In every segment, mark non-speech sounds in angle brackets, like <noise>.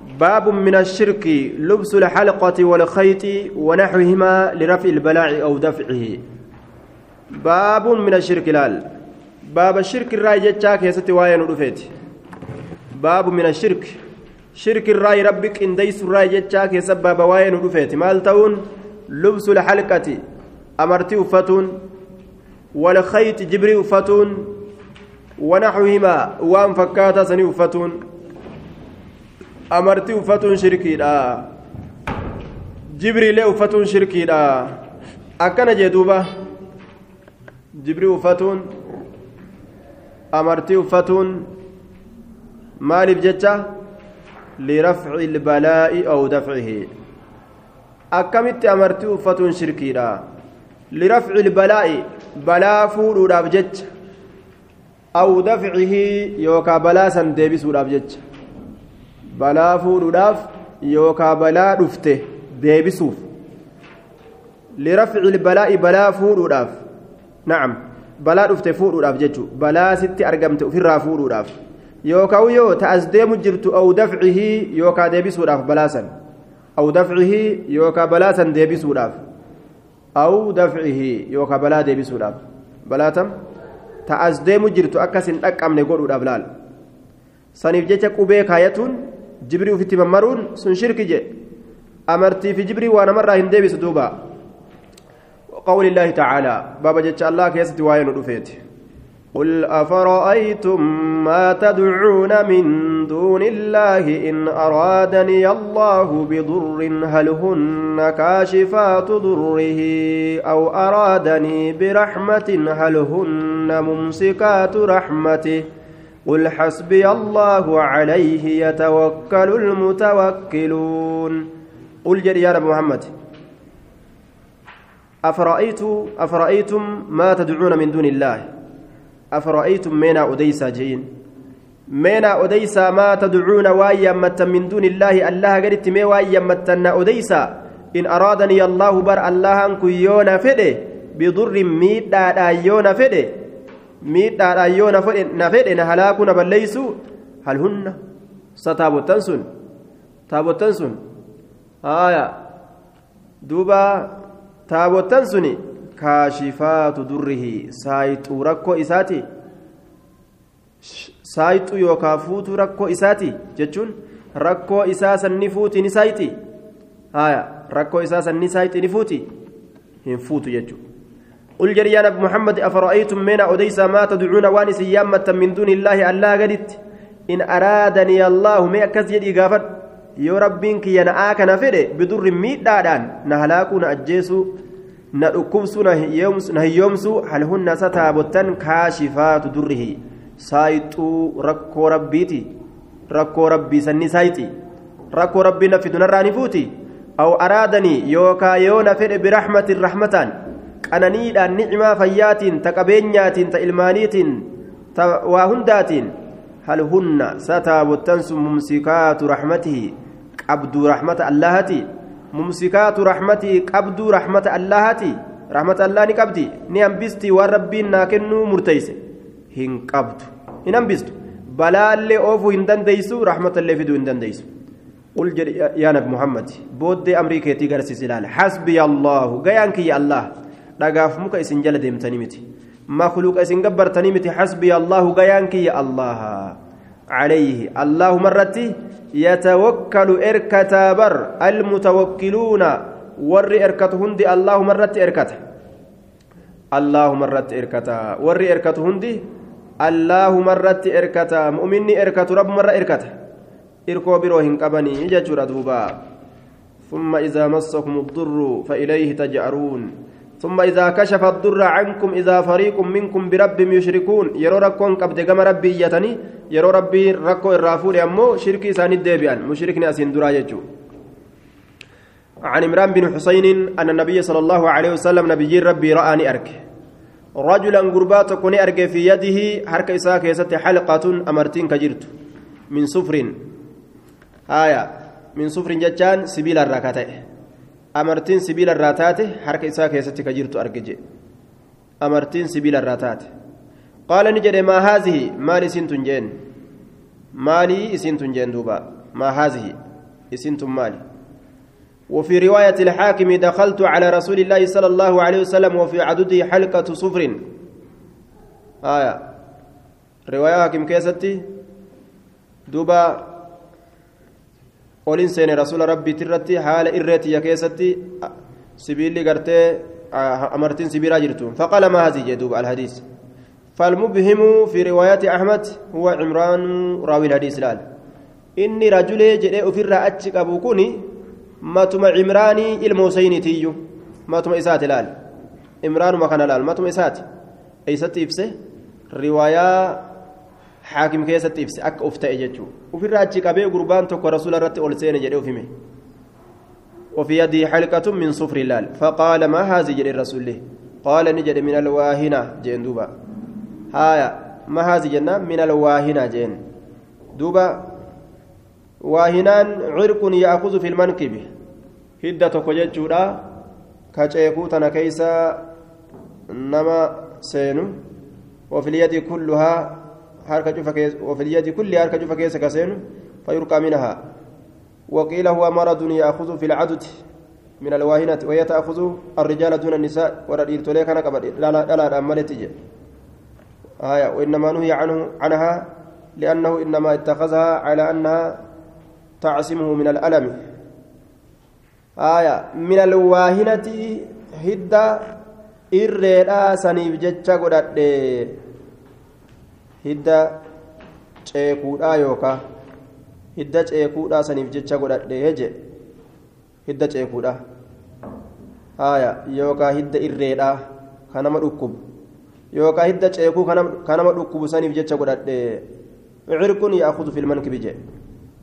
باب من الشرك لبس الحلقة والخيط ونحوهما لرفع البلاء أو دفعه. باب من الشرك لال. باب الشرك الرأي جتشاك يا ستي واين ودفيت باب من الشرك. شرك الرأي ربك إن ديس الرأي جتشاك يا سبب واين ودفيت مال تون لبس الحلقة. أمرتي أفتون والخيط جبري أفتون ونحوهما. وان فكاتا سني أفتون amartii uffatuun shirkiidha jibriilee uffatuun shirkiidha akkana jee duuba jibrii uffatuun amartii uffatuun maaliif jecha lirafci ilbalaa'i aw dafcihi akkamitti amartii uffatuun shirkiidha lirafci ilbalaa'i balaa fuudhuudhaaf jecha aw dafcihi yookaa balaa san deebisuudhaaf jecha balaa fuudhuudhaaf yookaa balaa dhufte deebisuuf lirafci balaa'i balaa fuudhuudhaaf nacam balaa dhufte fuudhuudhaaf jechuun balaa sitti argamte ofirraa fuudhuudhaaf yookaan yoo ta'as deemu jirtu aw dafcihii yookaa deebisuudhaaf balaa san aw dafcihii yookaa balaa san deebisuudhaaf aw dafcihii yookaa balaa deebisuudhaaf balaa tam ta'as deemu jirtu akkas hin dhaqqabne godhuudhaaf laal saniif jecha qubee kaayatuun. Jibrii ufitti mammaruun sun shirki je amartii fi jibrii waa namarraa hin deebisu duuba قول الله تعالى بابا جتش الله كيست واين رفيت قل أفرأيتم ما تدعون من دون الله إن أرادني الله بضر هل هن كاشفات ضره؟ أو أرادني برحمة هل هن ممسكات رحمته؟ قل حسبي الله عليه يتوكل المتوكلون قل جري يا رب محمد أفرأيت أفرأيتم ما تدعون من دون الله أفرأيتم مينا أديسا جين مينا أديسا ما تدعون وايا مت من دون الله الله قلت مي وايا متنا أديسا إن أرادني الله بر الله أنكو يونا فده بضر ميت يونا فده miidhaadhaan yoo na fedhe na halaakuu na balleeysu hal hunna sa taabottan sun taabottan sun haaya duuba taabottan sun kaashifaatu durrihi saayixuu rakkoo isaati saayixuu yookaa fuutuu rakkoo isaati jechuun rakkoo isaa sanni fuuti ni saayixi haaya rakkoo isaa sanni saayixi ni fuuti hin fuutu jechuudha قل جري يا نبي محمد أفرأيتم من أديس ما تدعون وانس يامة من دون الله ألا قدت إن أرادني الله ما كزيد إغافت يا ربك ينعاك نفره بدر ميت دادان. نهلاكو نأجيسو نأكبسو نهيومسو هل هن ستابتن كاشفات دره؟ سايتو ركو ربيتي ركو ربي سني سايتي. ركو ربي نفدنا رانفوتي أو أرادني يوكا يونا فر برحمة الرحمتان. Qananiidhaan nicmaa fayyaatiin ta qabeenyaatiin ta ilmaaniitiin ta waa hundaatiin hal hunna sataabottan sun mumsikaatu raxmatihi qabduu raxmata allahati mumsikaatu raxmatihi qabduu raxmata allahati raxmata allah ni qabdi ni hambistii waan rabbiin naa kennuu murteeyse hin qabdu hin hambistu balaallee oofuu hin dandeeysu raxmatallee fiduu hin dandeeysu قل يا نبي محمد بود أمريكا تيجرس سلال حسبي الله جيانك يا الله dhagaaf muka isin jala deemtanii miti. Makluuqa isin gabbartanii miti xasbiya allahu gayaanki ya allaha. عليه الله مرتي يتوكل إركتا بر المتوكلون ور إركت هندي الله مرت إركت الله مرت إركتا ور إركت هندي الله مرت إركتا مؤمني إركت رب مرة إركت إركو بروهن قبني يججر دوبا ثم إذا مسكم الضر فإليه تجأرون ثم إذا كشف الضر عنكم إذا فريق منكم بربهم يشركون يرو ركون قبض كما ربي يتني يرو ربي ركو الرافول أمو شركي سان الديبيان مشركني أسين دراجة عن عمران بن حسين أن النبي صلى الله عليه وسلم نبي ربي رآني أرك رجلا قربات كوني أرك في يده حركة إساك يست حلقة أمرتين كجرت. من صفر. آية. من صفر جتان سبيل الركعتين. Amartiin sibiila irraa taate harka isaa keessatti ka jirtu arge jedhe amartiin sibiila irraa taate qaala ni jedhe maa haazihi maal isiin tun jeen maalii isiin tun jeen duuba maa haazihi إسنتم مالي وفي رواية الحاكم دخلت على رسول الله صلى الله عليه وسلم وفي عدده حلقة صفر آية رواية حاكم كيستي دوبا قولين سين رسول ربي ترتي حال إرتي يا كيستي سبيلي قرتي أمرتين سبيرا جرتون فقال ما هذه جدوب الحديث فالمبهم في رواية أحمد هو عمران راوي الحديث لال إني رجل جدي أفر أتشك أبو كوني matuma cimraanii ilma huseyniitiyyuu matuma isaati laal. Imraanuma kana laal matuma isaati. Eeysatti ibse? Riwaayaa xaakim keessatti ibse akka uf ta'e jechuudha ofirraa achi qabee gurbaan tokko rasuula irratti ol seene jedhee ufime وفي يده حلقة من صفر اللال فقال ما هذه جل الرسول قال نجد من الواهنة جين دوبا هايا ما هذه جنة من الواهنة جين دوبا waahinaan cirqun yaakuzu fi lmankibi hidda tokko jechuudha ka ceekuu tana keeysa nama seenu wafilyadi kulluhaa harka cufa wafilyadi kulli harka cufa keessa ka seenu fayurqaa minhaa وقيل هو مرض يأخذ في العدد من الواهنة وهي تأخذ الرجال دون النساء وردير توليك أنا قبل لا لا لا أملت آية وإنما نهي عنه عنها لأنه إنما اتخذها على أنها تعصمه من الألم آية من الواهنة هدى irreedhaa saniif jecha godhadhe hidda ceekuudhaa yookaa hidda ceekuudhaa saniif jecha godhadhe je hidda ceekuudha haya yookaa hidda irreedhaa ka nama dhukkubu yookaa hidda ceekuu ka nama dhukkubu saniif jecha godhadhe cirkun yaakudu filmankibi je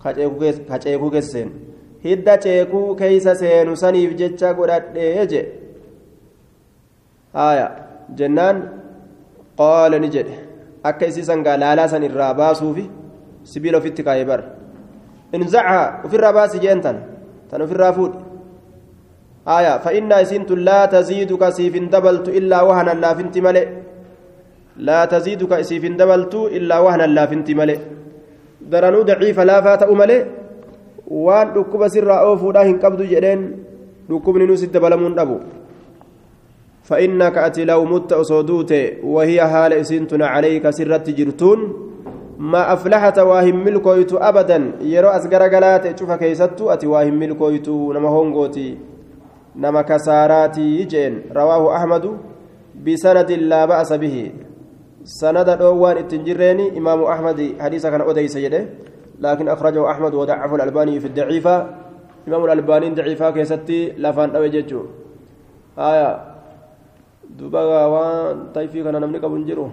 ka ceekuu keessa seenu hidda ceekuu keeysa seenu saniif jecha godhadhee je haya jennaan qaala ni jedhe akka isii sangaa laalaa san irraa baasuufi sibiila ofitti kaayee bar inzacha ofirraa baasi jeen tan ofirraa fuudhi haya fa'innaa isiintun laa taziiduka siif hin dabaltu illaa wahanan laafinti male laa taziiduka isiif hin dabaltu illaa wahanan laafinti male daranuu daciifa laafaa ta'u malee waan dhukkuba sirraa oofuudhaa hin qabdu jedheen dhukkubni nus dabalamuun dhabu فإنك أتي لو مت أصودوت وهي حال إسنتنا عليك سرت جرتون ما أفلحت واهم ملكويت أبدا يرو أسقر قلات شوف كيستو أتي واهم ملكويت نما هونغوتي نما كساراتي جين رواه أحمد بسند لا بأس به سند دوان التنجريني إمام أحمد حديث كان أديس يده لكن أخرجه أحمد وضعف الألباني في الضعيفة إمام الألباني ضعيفة كيستي لفان أوججو آية. دوبا وان طيفي كان نمني قبل جرو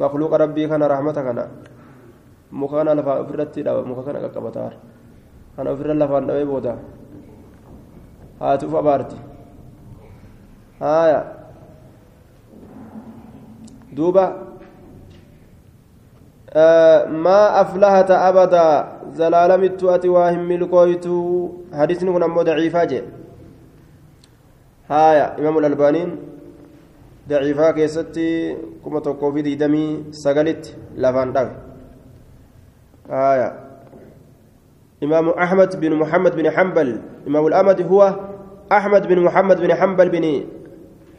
مخلوق ربي كان رحمتك كان مكانا لفا أفرتي دابا مكانا قبطار كان أفر لفان دوي بودا هاتو فبارتي آية دوبا آه ما أفلحت أبدا زلالم التوأت واهم ملكويت حديث نكون أمو ضعيفة جي هايا إمام الألبانين ضعيفة كيستي كما توقف في دمي سقلت لفان دغ هايا. إمام أحمد بن محمد بن حنبل إمام الأمد هو أحمد بن محمد بن حنبل بن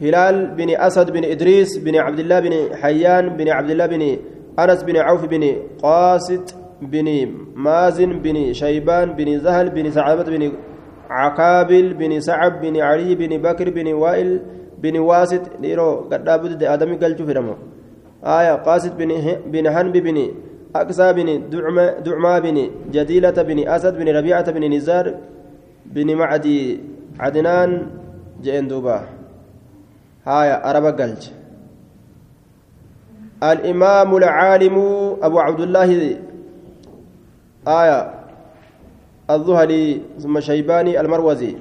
هلال بن أسد بن إدريس بن عبد الله بن حيان بن عبد الله بن أنس بن عوف بن قاسد بن مازن بن شيبان بن زهل بن سعابة بن عقابل بن سعب بن علي بن بكر بن وائل بن واسط نيرو قد أبد آدمي قال جفرمو آية قاسد بن بن هنب بن أقسى بن دعما دعما بن جديلة بن أسد بن ربيعة بن نزار بن معدي عدنان جئن دوبا. هايا أربا قلج. الإمام العالم أبو عبد الله. آية الظهلي ثم شيباني المروزي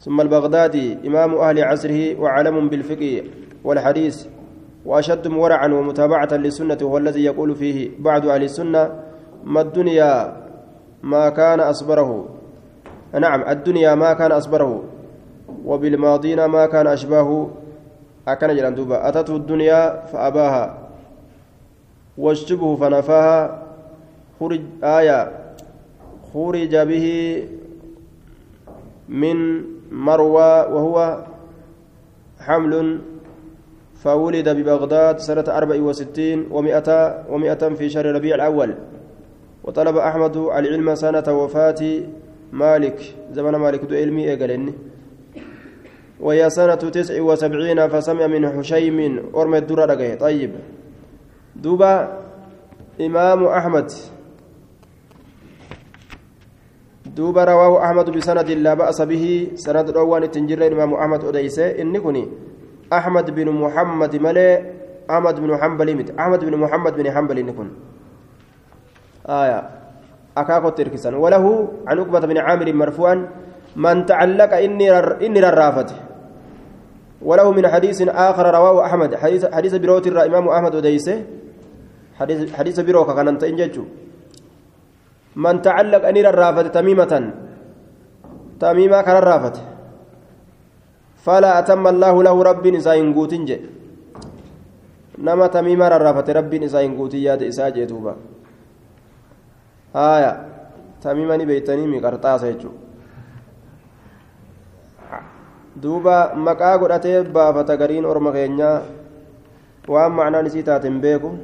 ثم البغدادي إمام أهل عصره وعلم بالفقه والحديث وأشدهم ورعا ومتابعة للسنة وهو الذي يقول فيه بعض أهل السنة ما الدنيا ما كان أصبره. نعم الدنيا ما كان أصبره وبالماضين ما كان أشباه. أكن جلان دوبا أتته الدنيا فأباها والشبه فنفاها. خرج آية خرج به من مرو وهو حمل فولد ببغداد سنة أربع وستين ومئة ومئة في شهر ربيع الأول. وطلب أحمد العلم سنة وفاة مالك. زمن مالك دو علمي إيقالني وهي سنة تسع وسبعين فسمع من هشيم أرمى الدرة طيب. دوبا إمام أحمد. دوبا رواه أحمد بسند لا بأس به سند روان تنجر الإمام أحمد أديسة إني كني أحمد بن محمد ملي أحمد بن حنبل مت أحمد بن محمد بن حنبل نكون آية أكاكو تركسان وله عن عقبة بن عامر مرفوعا من تعلق إني إني ررافت وله من حديث آخر رواه أحمد حديث حديث بروت الإمام أحمد أديسه حديث حديث بروك كان أنت إنججو من تعلق أني ررافت تميمة تميمة كان ررافت فلا أتم الله له رب نساء قوتين نما تميمة ررافت رب نساء قوتين ياد إساء جيتوبا هايا تميمة بيتني مقرطاس يجو duuba maqaa godhatee baafata gariin orma keenyaa waan macnaan isii taateen beeku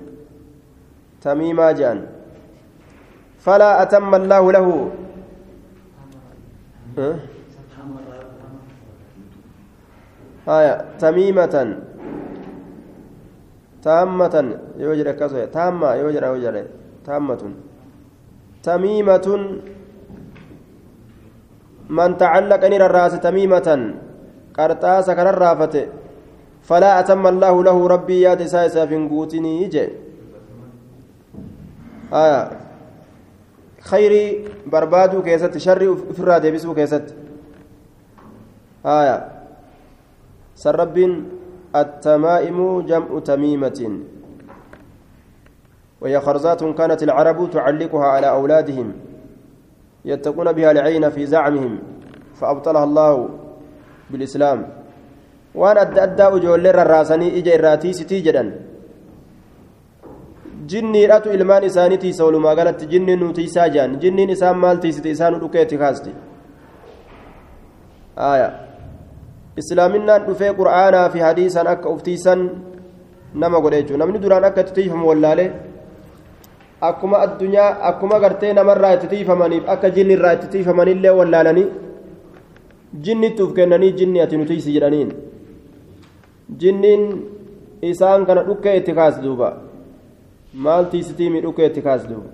falaa atamma allaahu lahu haya tamiimatan taammatan yoo jedhe akkas taamma yoo jedha yoo jedhe taammatun tamiimatun man tacallaqa ni rarraase tamiimatan qarxaasa kanarraafate falaa atamma allaahu lahu rabbii yaada isaa isaaf hin barbaaduu keessatti sharri ofirraa deebisuu keessatti haya san rabbiin التمائم جمع تميمة. وهي خرزات كانت العرب تعلقها على أولادهم يتقون بها العين في زعمهم فأبطلها الله بالإسلام. وأن أدى أدى أجول الراسني إجا الراتي ستي جدا. جني رأتو إلمان إساني تيسا ولما قالت جني نوتي ساجان جني إسان مال تيسي إسان ركيتي خاستي آية islaaminaan dhufee qur'aanaa fi hadiisaan akka uftiisan nama godhe jechuudha namni duraan akka itti tiifamu wallaalee akkuma addunyaa akkuma gartee namarraa itti tiifamaniif akka jinni irraa itti tiifamanillee wallaalanii jinni itti uf kennanii jinni ati nutiisi jedhaniin jinniin isaan kana dhukkee itti kaas maal tiisitiimi dhukkee itti kaas duuba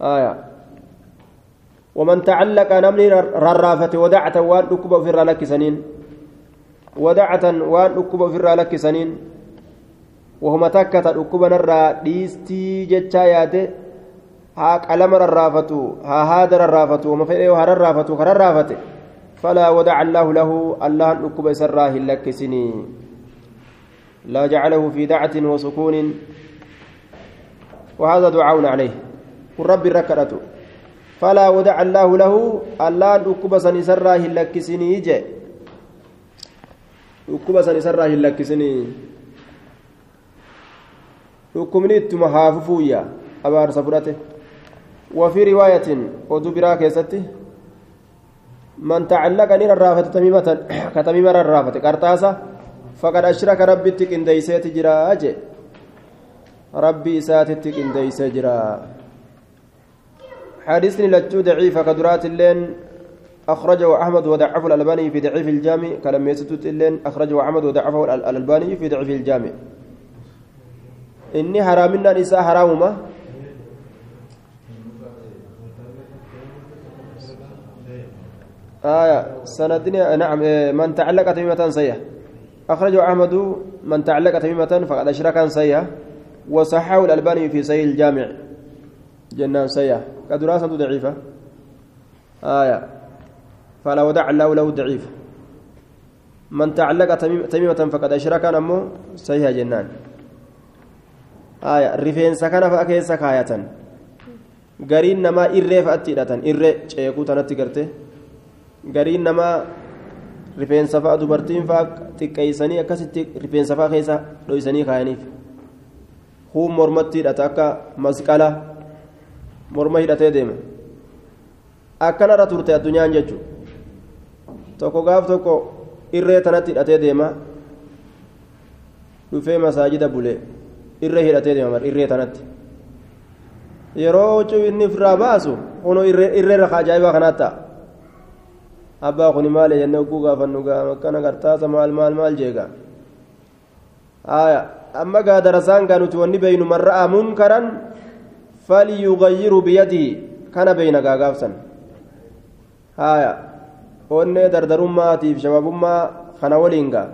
aayaa. نمني ررافة ودعة وان ركب في لك سنين. ودعة وان ركب في لك سنين. وهما تكت ركب نرى ديستي جتشا ياته ها قلم ررافة ها هذا ررافة وما في ها ررافة كررافة فلا ودع الله له الله ركب سراه لك سنين. لا جعله في دعة وسكون. وهذا دعاء عليه. والرب ركرته. فلا ودع الله له الله ركب سني سرا هلكسني جي ركب سني سرا هلكسني ركبني ثم هاففويا أبار سفرته وفي رواية ودبرا كيستي. من تعلق نير الرافة تميمة <coughs> كتميمة الرافة كرتاسة فقد أشرك ربي تكن ديسيت جرا أجي ربي ساتت تكن ديسيت جرا. حديث لجو ضعيف كدرات اللين أخرجه أحمد وضعفه الألباني في ضعيف الجامع كلام يستوت اللين أخرجه أحمد وضعفه الألباني في ضعيف الجامع. إني حرامنا نساء حرامهما آية سندني نعم من تعلق تميمة سيئة أخرجه أحمد من تعلق تميمة فقد أشرك سيئة وصححه الألباني في صحيح الجامع جنان سيئة كدراسة ضعيفة آية فلا ودع الله له ضعيف من تعلق تميمة فقد أشرك نمو سيها جنان آية رفين سكن فأكيد سكاية namaa irree fa'atti hidhatan irree ceekuu tanatti garte gariin namaa rifeensa fa'a dubartiin fa'a xiqqeessanii akkasitti rifeensa fa'a keessa dhoysanii kaayaniif huun mormatti hidhata akka masqala morma hidhatee deema akkanarra turte addunyaan jechuun tokko gaaf tokko irree tanatti hidhatee deema dhufee masaajida bulee irree hidhatee deema irree tanatti yeroo huccuu inni ofirraa baasu kunoo irree rakaa ajaa'ibaa kanaatti ta'a abbaa kuni maali jennee oguu gaafannu gaama akkana gartaasa maal maal maal jeegaa aya أما قاد رسان كانوا توني بين من رأى منكرا فليغير بيده كان بين قاقافسا هايا وني دردرما تيف شبابما خنا ولينغا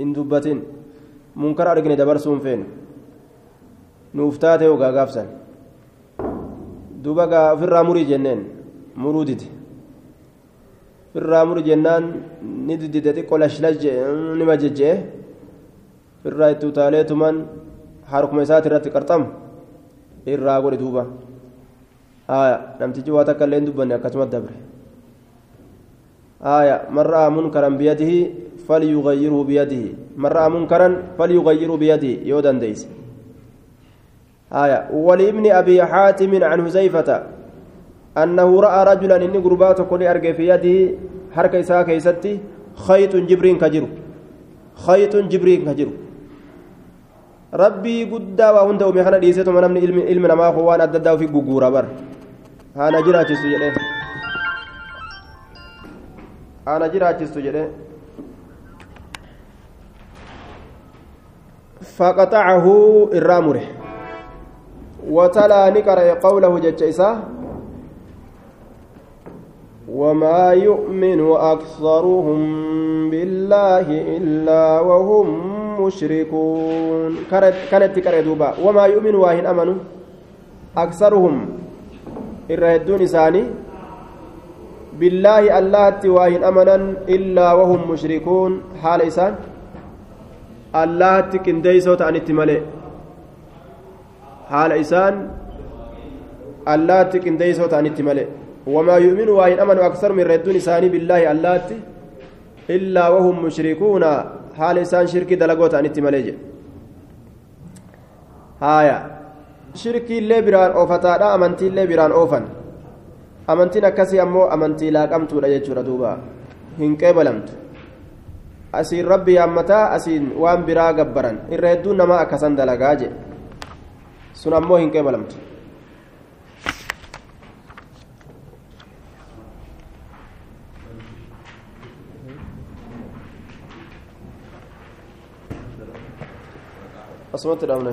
إن دبتين منكر أرقني دبرسون فين nuuftaateeyo gaagaabsan duuba gaa ofirraa murii jenneen muruu didi ofirraa murii jennaan ni didide xiqqoo lashlash ni majejje'e irraa itti utaaleetuman harkuma isaati irratti qarxamu irraa godhe duuba aya namtichi waa takka illee hin dubbanne akkasumas dabre aya man ra'aa munkaran biyadihi falyughayyirhu biyadihi man ra'aa munkaran falyughayyirhu biyadihi yoo dandeeyse aya ولابن أبي حاتم عن حذيفة أنه رأى رجلا إني قربات كل أرجع في يده حركة إساء كيستي خيط جبرين كجرو خيط جبرين كجرو rabbii guddaa waa hunda uume kana dhiisetuma namni ilmi namaa kun waan adda addaa ofii gugguura bar haana jiraachistu jedhe haana jiraachistu jedhe فقطعه الرامره وتلا نقرأ قوله إساه وما يؤمن أكثرهم بالله إلا وهم مشركون. كانت دوبا. وما يؤمن واهن امنوا أكثرهم الرهدون اساني بالله الله واهن امنا إلا وهم مشركون. حال إسان. الله تكنديسو تان اتمالي حال إسان. الله تكنديسو تان اتمالي وما يؤمن واهن امنوا أكثر من الرهدون اساني بالله الله إلا وهم مشركون. Haala isaan shirkii dalagoo ta'anitti malee jedhe. Haaya. Shirkiillee biraan oofataadha amantiillee biraan oofan. Amantiin akkasii ammoo amantii laaqamtuudha jechuudha duuba. Hin qeebalamtu. Asiin rabbi yaammataa asiin waan biraa gabbaran. Irra hedduun namaa akkasan dalagaa jedhe. Sun ammoo hin qeebalamtu Sumatra Ramnath.